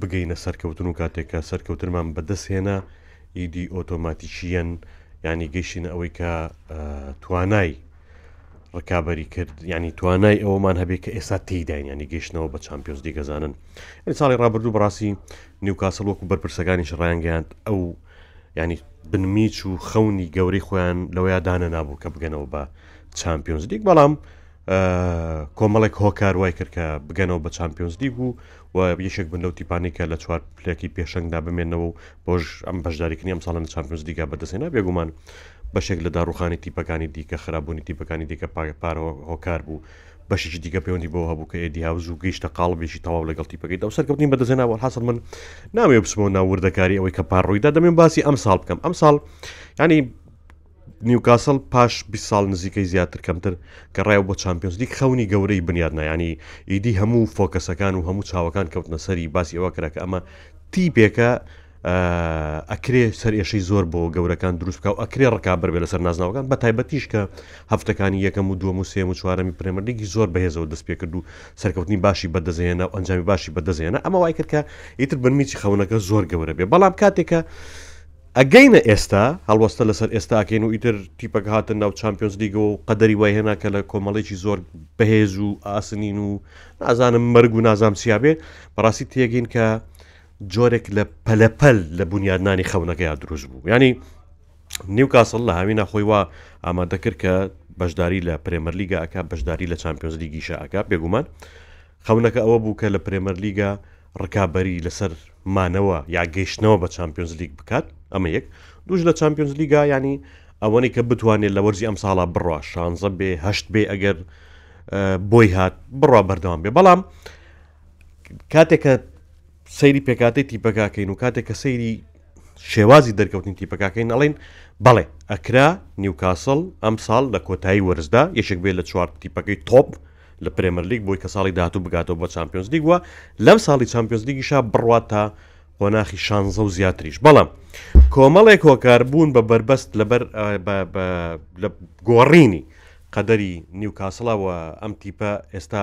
بگەینە سەرکەوتن و کاتێکە سەرکەوتنمان بەدەست هێنا ئیدی ئۆتۆماتیکیەن ینی گەشتینە ئەوەی کە توانای ڕکابی کرد ینی توانای ئەومان هەبێت کە ئێستا تێداین ینی گەشتنەوە بە چمپیۆز دیگەزانن ساڵی ڕابردوو بڕاستی نیوکاسڵ وەکو بەرپرسەکانیش ڕایانگەیاند ئەو ینی بنمیچ و خەونی گەورەی خۆیان لەوەیە دانەنابوو کە بگەنەوە بە چمپیۆنز لیگ بەڵام کۆمەڵێک هۆکار وای کرد کە بگەنەوە بە چمپیۆنز لیگ و و یەکێک بن لەو تیپانی کە لە چوار پلێکی پێشنگدا بمێنەوە و بۆش ئەم بەشداریکردنی ئەم ساڵن چمپیۆنز لیگا بەدەستێنا بێگومان بەشێک لە داڕوخانی تیپەکانی دیکە خراببوونی تیپەکانی دیکە پاگە پارەوە هۆکار بوو بەشێکی دیکە پەیوەندی بەوە هەبوو کە ئێدی هاوز و گەیشتە قاڵبێکی تەواو لەگەڵ تیپەکەیدا و سەرکەوتنی بەدەستێناوە حاصل من ناوێ بچمەوە ناو وردەکاری ئەوەی کە پاڕوویدا دەمێن باسی ئەم ساڵ بکەم ئەم ساڵ ینی نیوکاسل پاش 20 ساڵ نزیکەی زیاتر کەمتر کە ڕای بۆ چمپیۆنز لیگ خەونی گەورەی بنیادنایانی ئیدی هەموو فۆکەسەکان و هەموو چاوەکان کەوتنە سەری باسی ئەوە کرا کە ئەمە تیپێکە ئەکرێ سەر ئێشەی زۆر بۆ گەورەکان دروست بکە و ئەکرێ ڕکابەر بێ لەسەر نازناوەکان بە تایبەتیش کە هەفتەکانی یەکەم و دووەم و سێم و چوارەمی پرێمەردیگی زۆر بەهێزەوە دەست پێ کرد و سەرکەوتنی باشی بەدەزێنە و ئەنجامی باشی بەدەزێنە ئەمە وای کردکە ئیتر بنمیی خەونەکە زۆر گەورە بێ بەڵام کاتێکە ئەگەینە ئێستا هەڵوەستە لەسەر ئێستاکەین و ئیتر تیپەک هاتن ناو چمپیۆنز لیگە و قەدەری وای هێنا کە لە کۆمەڵێکی زۆر بەهێز و ئاسنین و نازانم مەرگ و نازام سیابێ بەڕاستی تێگەین کە جۆرێک لە پەلەپەل لە بنیادنانی خەونەکەیان دروست بوو ینی نیو کاسڵ لە هاوینا خۆی وا ئامادە کرد کە بەشداری لە پرێمەرلیگا ئەک بەشداری لە چمپیۆنزلی گیشە ئەک بێگومان خەونەکە ئەوە بوو کە لە پرێمەرلیگا ڕکابی لەسەر مانەوە یا گەیشتنەوە بە چمپیۆنز لیگ بکات ئەمە یەک دوش لە چمپیۆنز لیگا ینی ئەوەنی کە بتوانێت لە وەرزی ئەم ساڵا بڕە شانزە بێ هەشت بێ ئەگەر بۆی هات بڕا بەردەوام بێ بەڵام کاتێک کە سەیری پێکاتی تیپەکەکەین و کاتێک کە سەیری شێوازی دەرکەوتنی تیپەکەکەین ئەڵین بەڵێ ئەکرا نیوکاسڵ ئەم ساڵ لە کۆتایی وەرزدا یەکێک بێت لە چوار تیپەکەی تۆپ لە پرێمەرلیک بۆی کە ساڵی داهاتوو بگاتەوە بە چمپیۆنز لیگ وە لەم ساڵی چمپیۆنز لیگیشا بڕوات تا قۆناخی شانزە و زیاتریش بەڵام کۆمەڵێک هۆکار بوون بە بەربەست لەبەر لە گۆڕینی قەدەری نیوکاسڵەوە ئەم تیپە ئێستا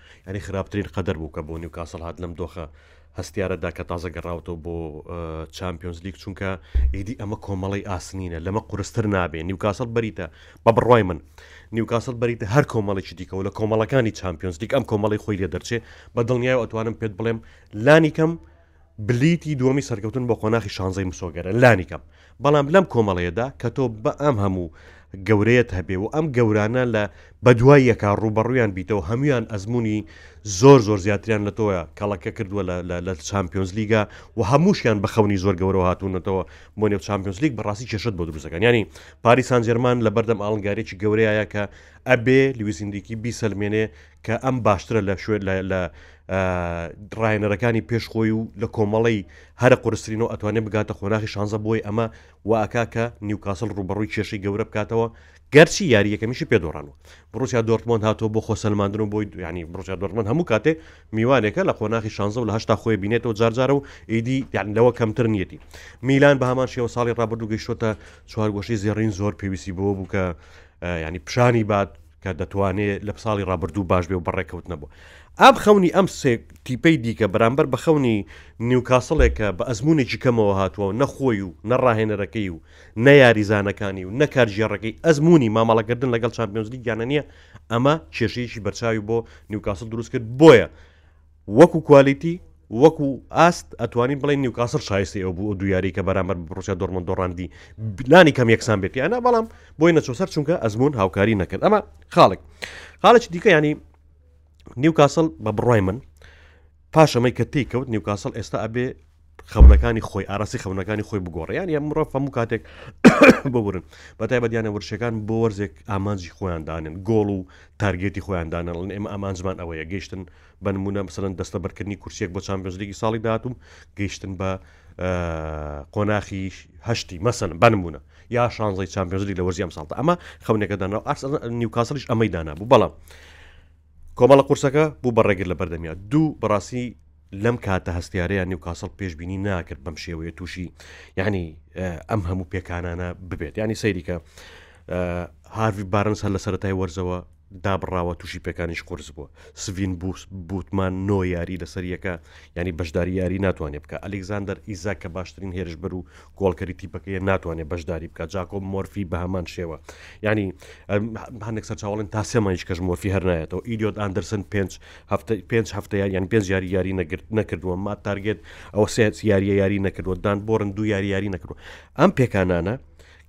یانی خراپترین قەدەر بوو کە بۆ نیوکاسڵ هات لەم دۆخە هەستیارەدا کە تازە گەڕاوتەوە بۆ چمپیۆنز لیک چونکە ئیدی ئەمە کۆمەڵی ئاسنینە لەمە قورستر نابێ نیوکاسڵ بەریتە بە بڕای من نیوکاسڵ بەریتە هەر کۆمەڵێکی دیکەەوە لە کۆمەڵەکانی چمپیۆنز لیک ئەم کۆمەڵی خۆی لێ دەرچێ بە دڵنیای ئەتوانم پێت بڵێم لانی کەم بلیتی دووەمی سەرکەوتن بۆ قۆناخی شانزەی مسۆگەرە لانی کەم، بەڵام لەم کۆمەڵەیەدا کە تۆ بە ئەم هەموو گەورەیەت هەبێ و ئەم گەورانە لە بەدوای یەکا ڕووبەڕوویان بیتەوە هەموویان ئەزموونی زۆر زۆر زیاتریان لە تۆوە کەڵەکە کردووە لە چامپیۆنزلیگا و هەمووشیان بە خەونی زۆر گەورەوە هاتوونەتەوە بۆ نێو چامپیۆنزلیگ بەڕاستی کێشەت بۆ دروست دەکەن یانی پاریس سانجێرمان لەبەردەم ئاڵنگاریی گەورەیە کە ئەبێ لویس ئینریکی بیسەلمێنێ کە ئەم باشترە لە شوێن لە ڕایەنەرەکانی پێش خۆی و لە کۆمەڵی هەرە قرسترین و ئەتوانێت بگاتە خۆناخی شانزە بۆی ئەمە واکا کە نیوکاسل ڕوبەڕووی کێشەی گەورە بکاتەوە گەرچی یاری یەکەمیشی پێدۆڕانەوە بڕوسیا دۆرتمۆن هاتۆ بۆ خۆ سەلماندن و بۆی دویانی بڕوسیا دۆرمن هەموو کاتێ میوانێکە لە خۆناخی شانزە و لە هەشتا خۆی بینێتەوە جارجارە و ئیدی یان لەوە کەمتر نیەتی میلان بە هەمان شێوە ساڵی ڕابردوو گەیشتۆتە چوارگۆشی زێڕین زۆر پێویستی بۆ بوو کە ینی پیشانی بات کە دەتوانێ لە ساڵی ڕابردوو باش بێ و بە ڕێکەوت نەبوو ئەم خەونی ئەم سێ تیپەی دیکە بەرامبەر بە خەونی نیوکاسڵێکە بە ئەزمونێکی کەمەوە هاتووە و نەخۆی و نە ڕاهێنەرەکەی و نە یاریزانەکانی و نە کارگێڕەکەی ئەزمونی مامەڵەکردن لەگەڵ چامپیۆنزلیگیانە نییە ئەمە کێشەیەکی بەرچاوی بۆ نیوکاسڵ دروست کرد بۆیە وەکو کوالیتی وەکو ئاست ئەتوانین بڵێن نیوکاسل شایستی ئەو بوو ئەو دو یاری کە بەرامەر بڕۆچە دۆرمن دۆڕاندی بلانی کەم یەکسان بێتی ئەنا بەڵام بۆی نەچۆسەر چونکە ئەزمون هاوکاری نەکرد ئەمە خاڵک خاڵێکی دیکە ینی نیوکاسل بە بڕای من پاشەمەی کە تێککەوت نیوکاسل ئێستا ئەبێ خەونەکانی خۆی ئاراستی خەونەکانی خۆی بگۆڕێ یان یە مرۆڤ هەموو کاتێک ببورن بە تایبەت یانە ورشەکان بۆ وەرزێک ئامانجی خۆیان دانن گۆڵ و تارگێتی خۆیان دانەڵن ئێمە ئامانجمان ئەوەیە گەیشتن بە نمونە بسەن دەستە بەرکردنی کورسێک بۆ چامپێنزلیگی ساڵی داهاتوو گەیشتن بە قۆناخی هەشتی مەسن بنمونە یا شانزەی چامپێنزلی لە وەرزی ئەم ساڵتە ئەمە خەونێکەدانەوە ئارس نیوکاسڵیش ئەمەی دانابوو بەڵام کۆمەڵە قورسەکە بوو بە ڕێگر لە بەردەمیا دوو بەڕاستی لەم کاتە هەستیارەیە نیوکاسڵ پێشببینی ناکرد بەم شێوەیە تووشی یعنی ئەم هەموو پێکانانە ببێت ینی سەیریکە هاوی بارنس هەر لە سەتای وەرزەوە دابڕاوە تووشی پێکانیش قرس بووە سڤین بوس بوتمان نۆ یاری لەسەر یەکە ینی بەشداری یاری ناتوانێت بکە ئەلکساندەر ئیزا کە باشترین هێرش بەر و گۆڵکەری تیپەکەی ناتوانێت بەشداری بکە جاکۆ مۆرفی بە هەمان شێوە ینی هەندێک سەرچاوڵن تا سێمە هیچ کەش مۆفی هەرنایەتەوە ئیدۆت ئاندرسن پێنج هەفتە پێنج هەفتە یان پێنج یاری یاری نەگرت نەکردووە ما تارگێت ئەو سێ یاریە یاری نەکردووە دان بۆرن دوو یاری یاری نەکردووە ئەم پێکانانە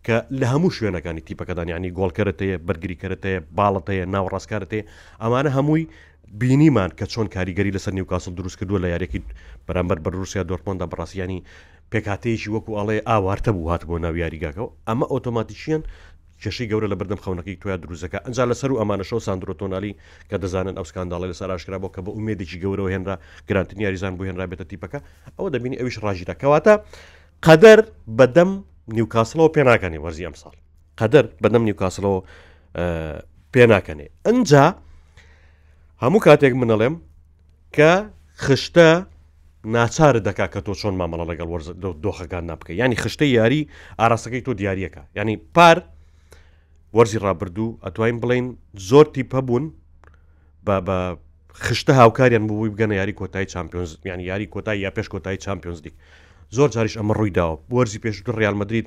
کە لە هەموو شوێنەکانی تیپەکەدان ینی گۆڵکەرەتەیە بەرگریکەرەتەیە باڵەتەیە ناوڕاستکارەتێ ئەمانە هەمووی بینیمان کە چۆن کاریگەری لەسەر نیوکاسل دروست کردووە لە یاریەکی بەرامبەر بە رووسیا دۆرتمۆندا بەڕاستیانی پێکهاتەیەکی وەکو ئەڵێ ئاوارتە بوو هاتبووە ناو یاریگاکەوە ئەمە ئۆتۆماتیکیەن کێشەی گەورە لە بەردەم خەونەکەی تۆیا دروست دەکات ئەجا لەسەر و ئەمانەشەوە ساندرۆ تۆنالی کە دەزانن ئەو سکانداڵی لەسەر ئاشکرابوو کە بە ئومێدێکی گەورەوە هێنرا گرانتنی یاریزان بۆ هێنرا بێتە تیپەکە ئەوە دەبینی ئەویش ڕاژیدا کەواتە قەدەر بەدەم نیوکاسڵەوە پێناکەنی وەرزی ئەم ساڵ قەدەر بەدەم نیوکاسڵەوە پێناکەنێ ئەجا هەموو کاتێک منەڵێم کە خشتە ناچارت دەکا کە تۆ چۆن مامەڵە لەگەڵ وەرز دۆخەکاندا بکە ینی خشتە یاری ئاراستەکەی تۆ دیارەکە ینی پار وەرزی ڕابردوو ئەتوین بڵین زۆر تیپ هەبوون بە خشتە هاوکاریان بووی بگەنە یاری کۆتای چمپیۆنز یان یاری کۆتای یا پێش کۆتای چمپیۆنز دیک زۆر جاریش ئەمە ڕووی داوە وەرزی پێشتر ڕالمەدرید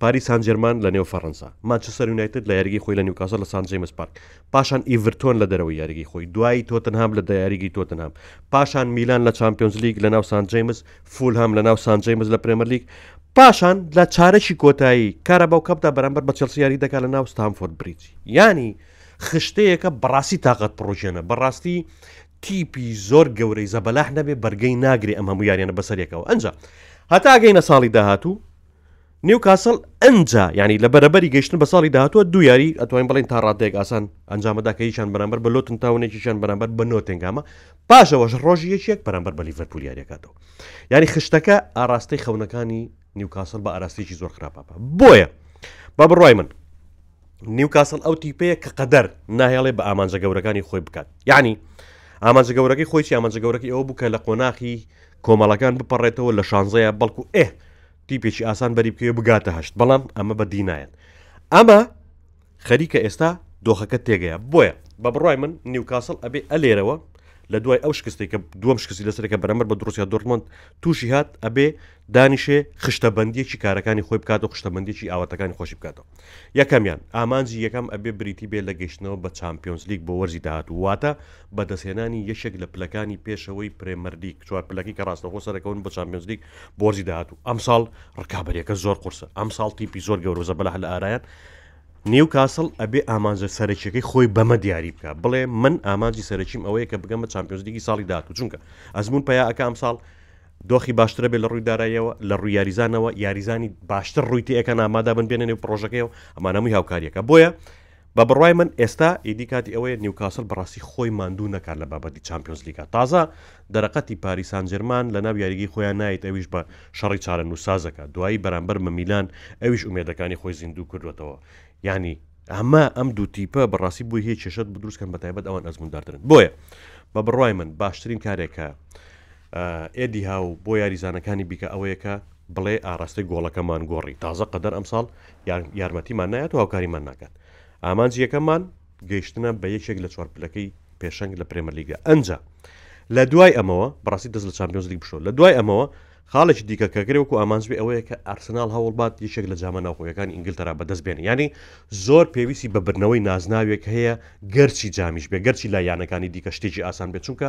پاریس سانجێرمان لەنێو فەڕەنسا، مانچستەر یونایتد لە یاریگەی خۆی لە نیوکاسڵ لە سانت جەیمس پارک، پاشان ئیڤرتۆن لە دەرەوەی یاریگەی خۆی، دوایی تۆتنهام لە یاریگەی تۆتنهام، پاشان میلان لە چامپیۆنزلیگ لەناو سانت جەیمس، فولهام لەناو سانت جەیمس لە پرێمەرلیگ، پاشان لە چارەکی کۆتایی کاراباو کەپدا بەرامبەر بە چێڵسی یاری دەکات لەناو ستامفۆرد بریج، یانی خشتەیەکە بەڕاستی تاقەت پڕوکێنە، بەڕاستی تیپی زۆر گەورەی زەبەلاح نەبێت بەرگەی ناگرێت ئەم هەموو یاریانە بەسەریەکەوە ئەنجا هەتا گەینە ساڵی داهاتوو. نیوکاسڵ ئەنجا یعنی لە بەرەبەری گەشتن بە ساڵی داهاتوە دو یاری ئەتوانین بڵین تا ڕادێک ئاسان ئەنجامەدا کە هیچان بەرامبەر بە لۆتن تاونێکیشان بەرامبەر بە نۆتنگامە پاشەوەش ڕۆژی یەکێک بەرامبەر بە لیڤەرپول یاریەکاتەوە یاری خشتەکە ئاراستەی خەونەکانی نیوکاسڵ بە ئاراستێکی زۆر خراپە بۆیە بە بڕای من نیوکاسڵ ئەو تیپەیە کە قەدەر ناهێڵێ بە ئامانجە گەورەکانی خۆی بکات یعنی ئامانجە گەورەکەی خۆی ئامانجە گەورەکەی ئەو بوو کە لە قۆناخی کۆمەڵەکان بپەڕێتەوە لە شانزەیە بەڵکو ئێ تیپێکی ئاسان بەری بکەوێ بگاتە هەشت بەڵام ئەمە بە دینایەن ئەمە خەریکە ئێستا دۆخەکە تێگەیە بۆیە بە بڕای من نیوکاسڵ ئەبێ ئەلێرەوە لە دوای ئەو شکستی کە دووەم شکستی لەسەرێکە بەرەمەر بە دروسیا دۆرمند تووشی هات ئەبێ دانیشێ خشتەبندیەکی کارەکانی خۆی بکات و خشتەبندێکی ئاواتەکانی خۆشی بکاتەوە یەکەمیان ئامانجی یەکەم ئەبێ بریتی بێ لە گەشتنەوە بە چمپیۆنزلیک بۆ وەرزی داهات وواتە بەدەستهێنانی یەکێک لە پلەکانی پێشەوەی پرێمەردیک چوار پلەکەی کە ڕاستەخۆ سەرەکەون بە چمپیۆنزلیک بۆرجی داهاتوو ئەمساڵ ڕکابەرەکە زۆر قرسە ئەمساڵ تیپی زۆر گەورۆزە بەلاح لە ئارایەن نێو کاسڵ ئەبێ ئامانجە سەرەکیەکەی خۆی بەمە دیاری بکە بڵێ من ئامانجی سەرەکیم ئەوەیە کە بگەمە چمپیۆزدیگی ساڵی داات و چونکە ئەزمون پیاەکە ئەمساڵ دۆخی باشترە بێت لە ڕووی دارایەوە لە ڕووی یاریزانەوە یاریزانی باشتر ڕوویتەکە نامادا بن بێنە نێو پرۆژەکەی و ئەمانەمووی هاوکاریەکە بۆیە بە بڕوای من ئێستا ئیدی کاتی ئەوەیە نیوکاسڵ بەڕاستی خۆی ماندوو نەکات لە بابەتی چامپیۆنزلیگا، تازە دەرەقەتی پاریس سانجێرمان لەناو یاریگەی خۆیان نایەت ئەویش بە شەڕی چارەنووسسازەکە دوایی بەرامبەر بە میلان ئەویش ئومێدەکانی خۆی زیندوو کردووەتەوە یانی ئەمە ئەم دوو تیپە بەڕاستی بۆی هەیە کێشە دروست بکەن بەتایبەت ئەوان ئەزمووندارترن بۆیە بە بڕوای من باشترین کارێک کە ئێدی هاو بۆ یاریزانەکانی بیکە ئەوەیە کە بڵێ ئاڕاستەی گۆڵەکەمان گۆڕی، تازە قەدەر ئەمساڵ یارمەتیمان نایەت و هاوکاریمان ناکات، ئامانجی یەکەممان گەیشتنە بە یەکێک لە چوار پلەکەی پێشەنگ لە پرێمەرلیگە ئەنجا لەدوای ئەمەوە بەڕاستی دەست لە چامپیۆنزلیگ بشۆ لەدوای ئەمەوە خاڵێکی دیکە کە گەرەوەک و ئامانج بێ ئەوەیە کە ئارسناڵ هەوڵبات یەکێک لە جامە ناوخۆیەکانی ئینگلتەرا بەدەست بێنێ ینی زۆر پێویستی بە بردنەوەی نازناوێک هەیە گەرچی جامیش بێ گەرچی لا یانەکانی دیکە شتێکی ئاسان بێت چونکە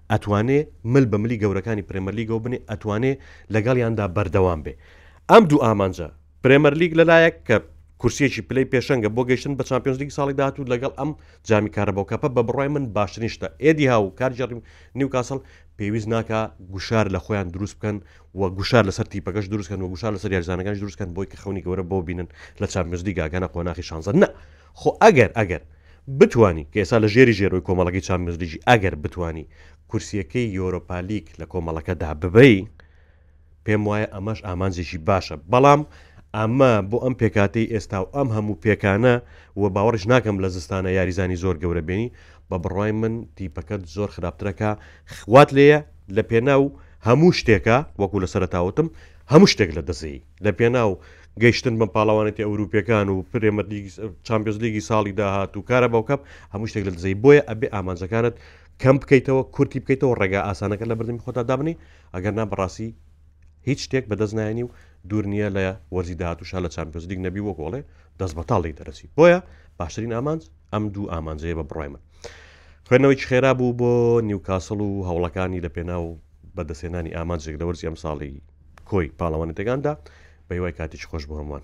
ئەتوانێ مل بە ملی گەورەکانی پرێمەرلیگەوە بنێ ئەتوانێ لەگەڵیاندا بەردەوام بێ ئەم دوو ئامانجە پرێمەرلیگ لەلایەک کە کورسیەکی پلەی پێشەنگە بۆ گەیشتن بە چمپیۆنزلیگ ساڵی داهاتوو لەگەڵ ئەم جامی کارەباوکەپە بە بڕای من باشترین شتە ئێدی ها و کارگێڕی نیوکاسڵ پێویست ناکە گوشار لە خۆیان دروست بکەن و گوشار لەسەر تیپەکەش دروستکەن و گوشار لەسەر یارزانەکان دروستکەن بۆی کە خەونی گەورە بۆ بینن لە چمپیۆنزلیگاگەنە قۆناخی شانزە نە خۆ ئەگەر ئەگەر بتوانی کە ئێستا لە ژێری ژێرۆی کۆمەڵەکەی چامپیۆنزلیگی ئەگەر بتوانی کورسیەکەی یۆرۆپالیگ لە کۆمەڵەکەدا ببەی پێم وایە ئەمەش ئامانجێکی باشە بەڵام ئەمە بۆ ئەم پێکاتەی ئێستا و ئەم هەموو پێکانە و باوەڕش ناکەم لە زستانە یاریزانی زۆر گەورە بێنی بە بڕای من تیپەکەت زۆر خراپترەکە خوات لێیە لە پێناو هەموو شتێکە وەکو لە سەرتاوتم هەموو شتێک لە دەزەیی لە پێناو گەیشتن بە پاڵەوانێتی ئەوروپیەکان و پرێمەرلیگ چامپیۆزلیگی ساڵی داهات و کارە باوکەپ هەموو شتێک لە دزەی بۆیە ئەبێ ئامانجەکانت کەم بکەیتەوە کورتی بکەیتەوە ڕێگا ئاسانەکە لە بردنمی خۆتا دابنی ئەگەر نا بەڕاستی هیچ شتێک بەدەست نایانی و دوور نییە لە وەرزی داهاتوشا لە چامپیۆزلیگ نەبی وەگۆڵێ دەست بەتاڵی دەرەسی بۆیە باشترین ئامانج ئەم دوو ئامانجەیە بە بڕای من خوێندنەوەی خێرا بوو بۆ نیوکاسڵ و هەوڵەکانی لە پێناو بەدەستێنانی ئامانجێک لە وەرزی ئەم ساڵی کۆی پاڵەوانێتەکان دا بە هیوای کاتێکی خۆش بۆ هەمووان.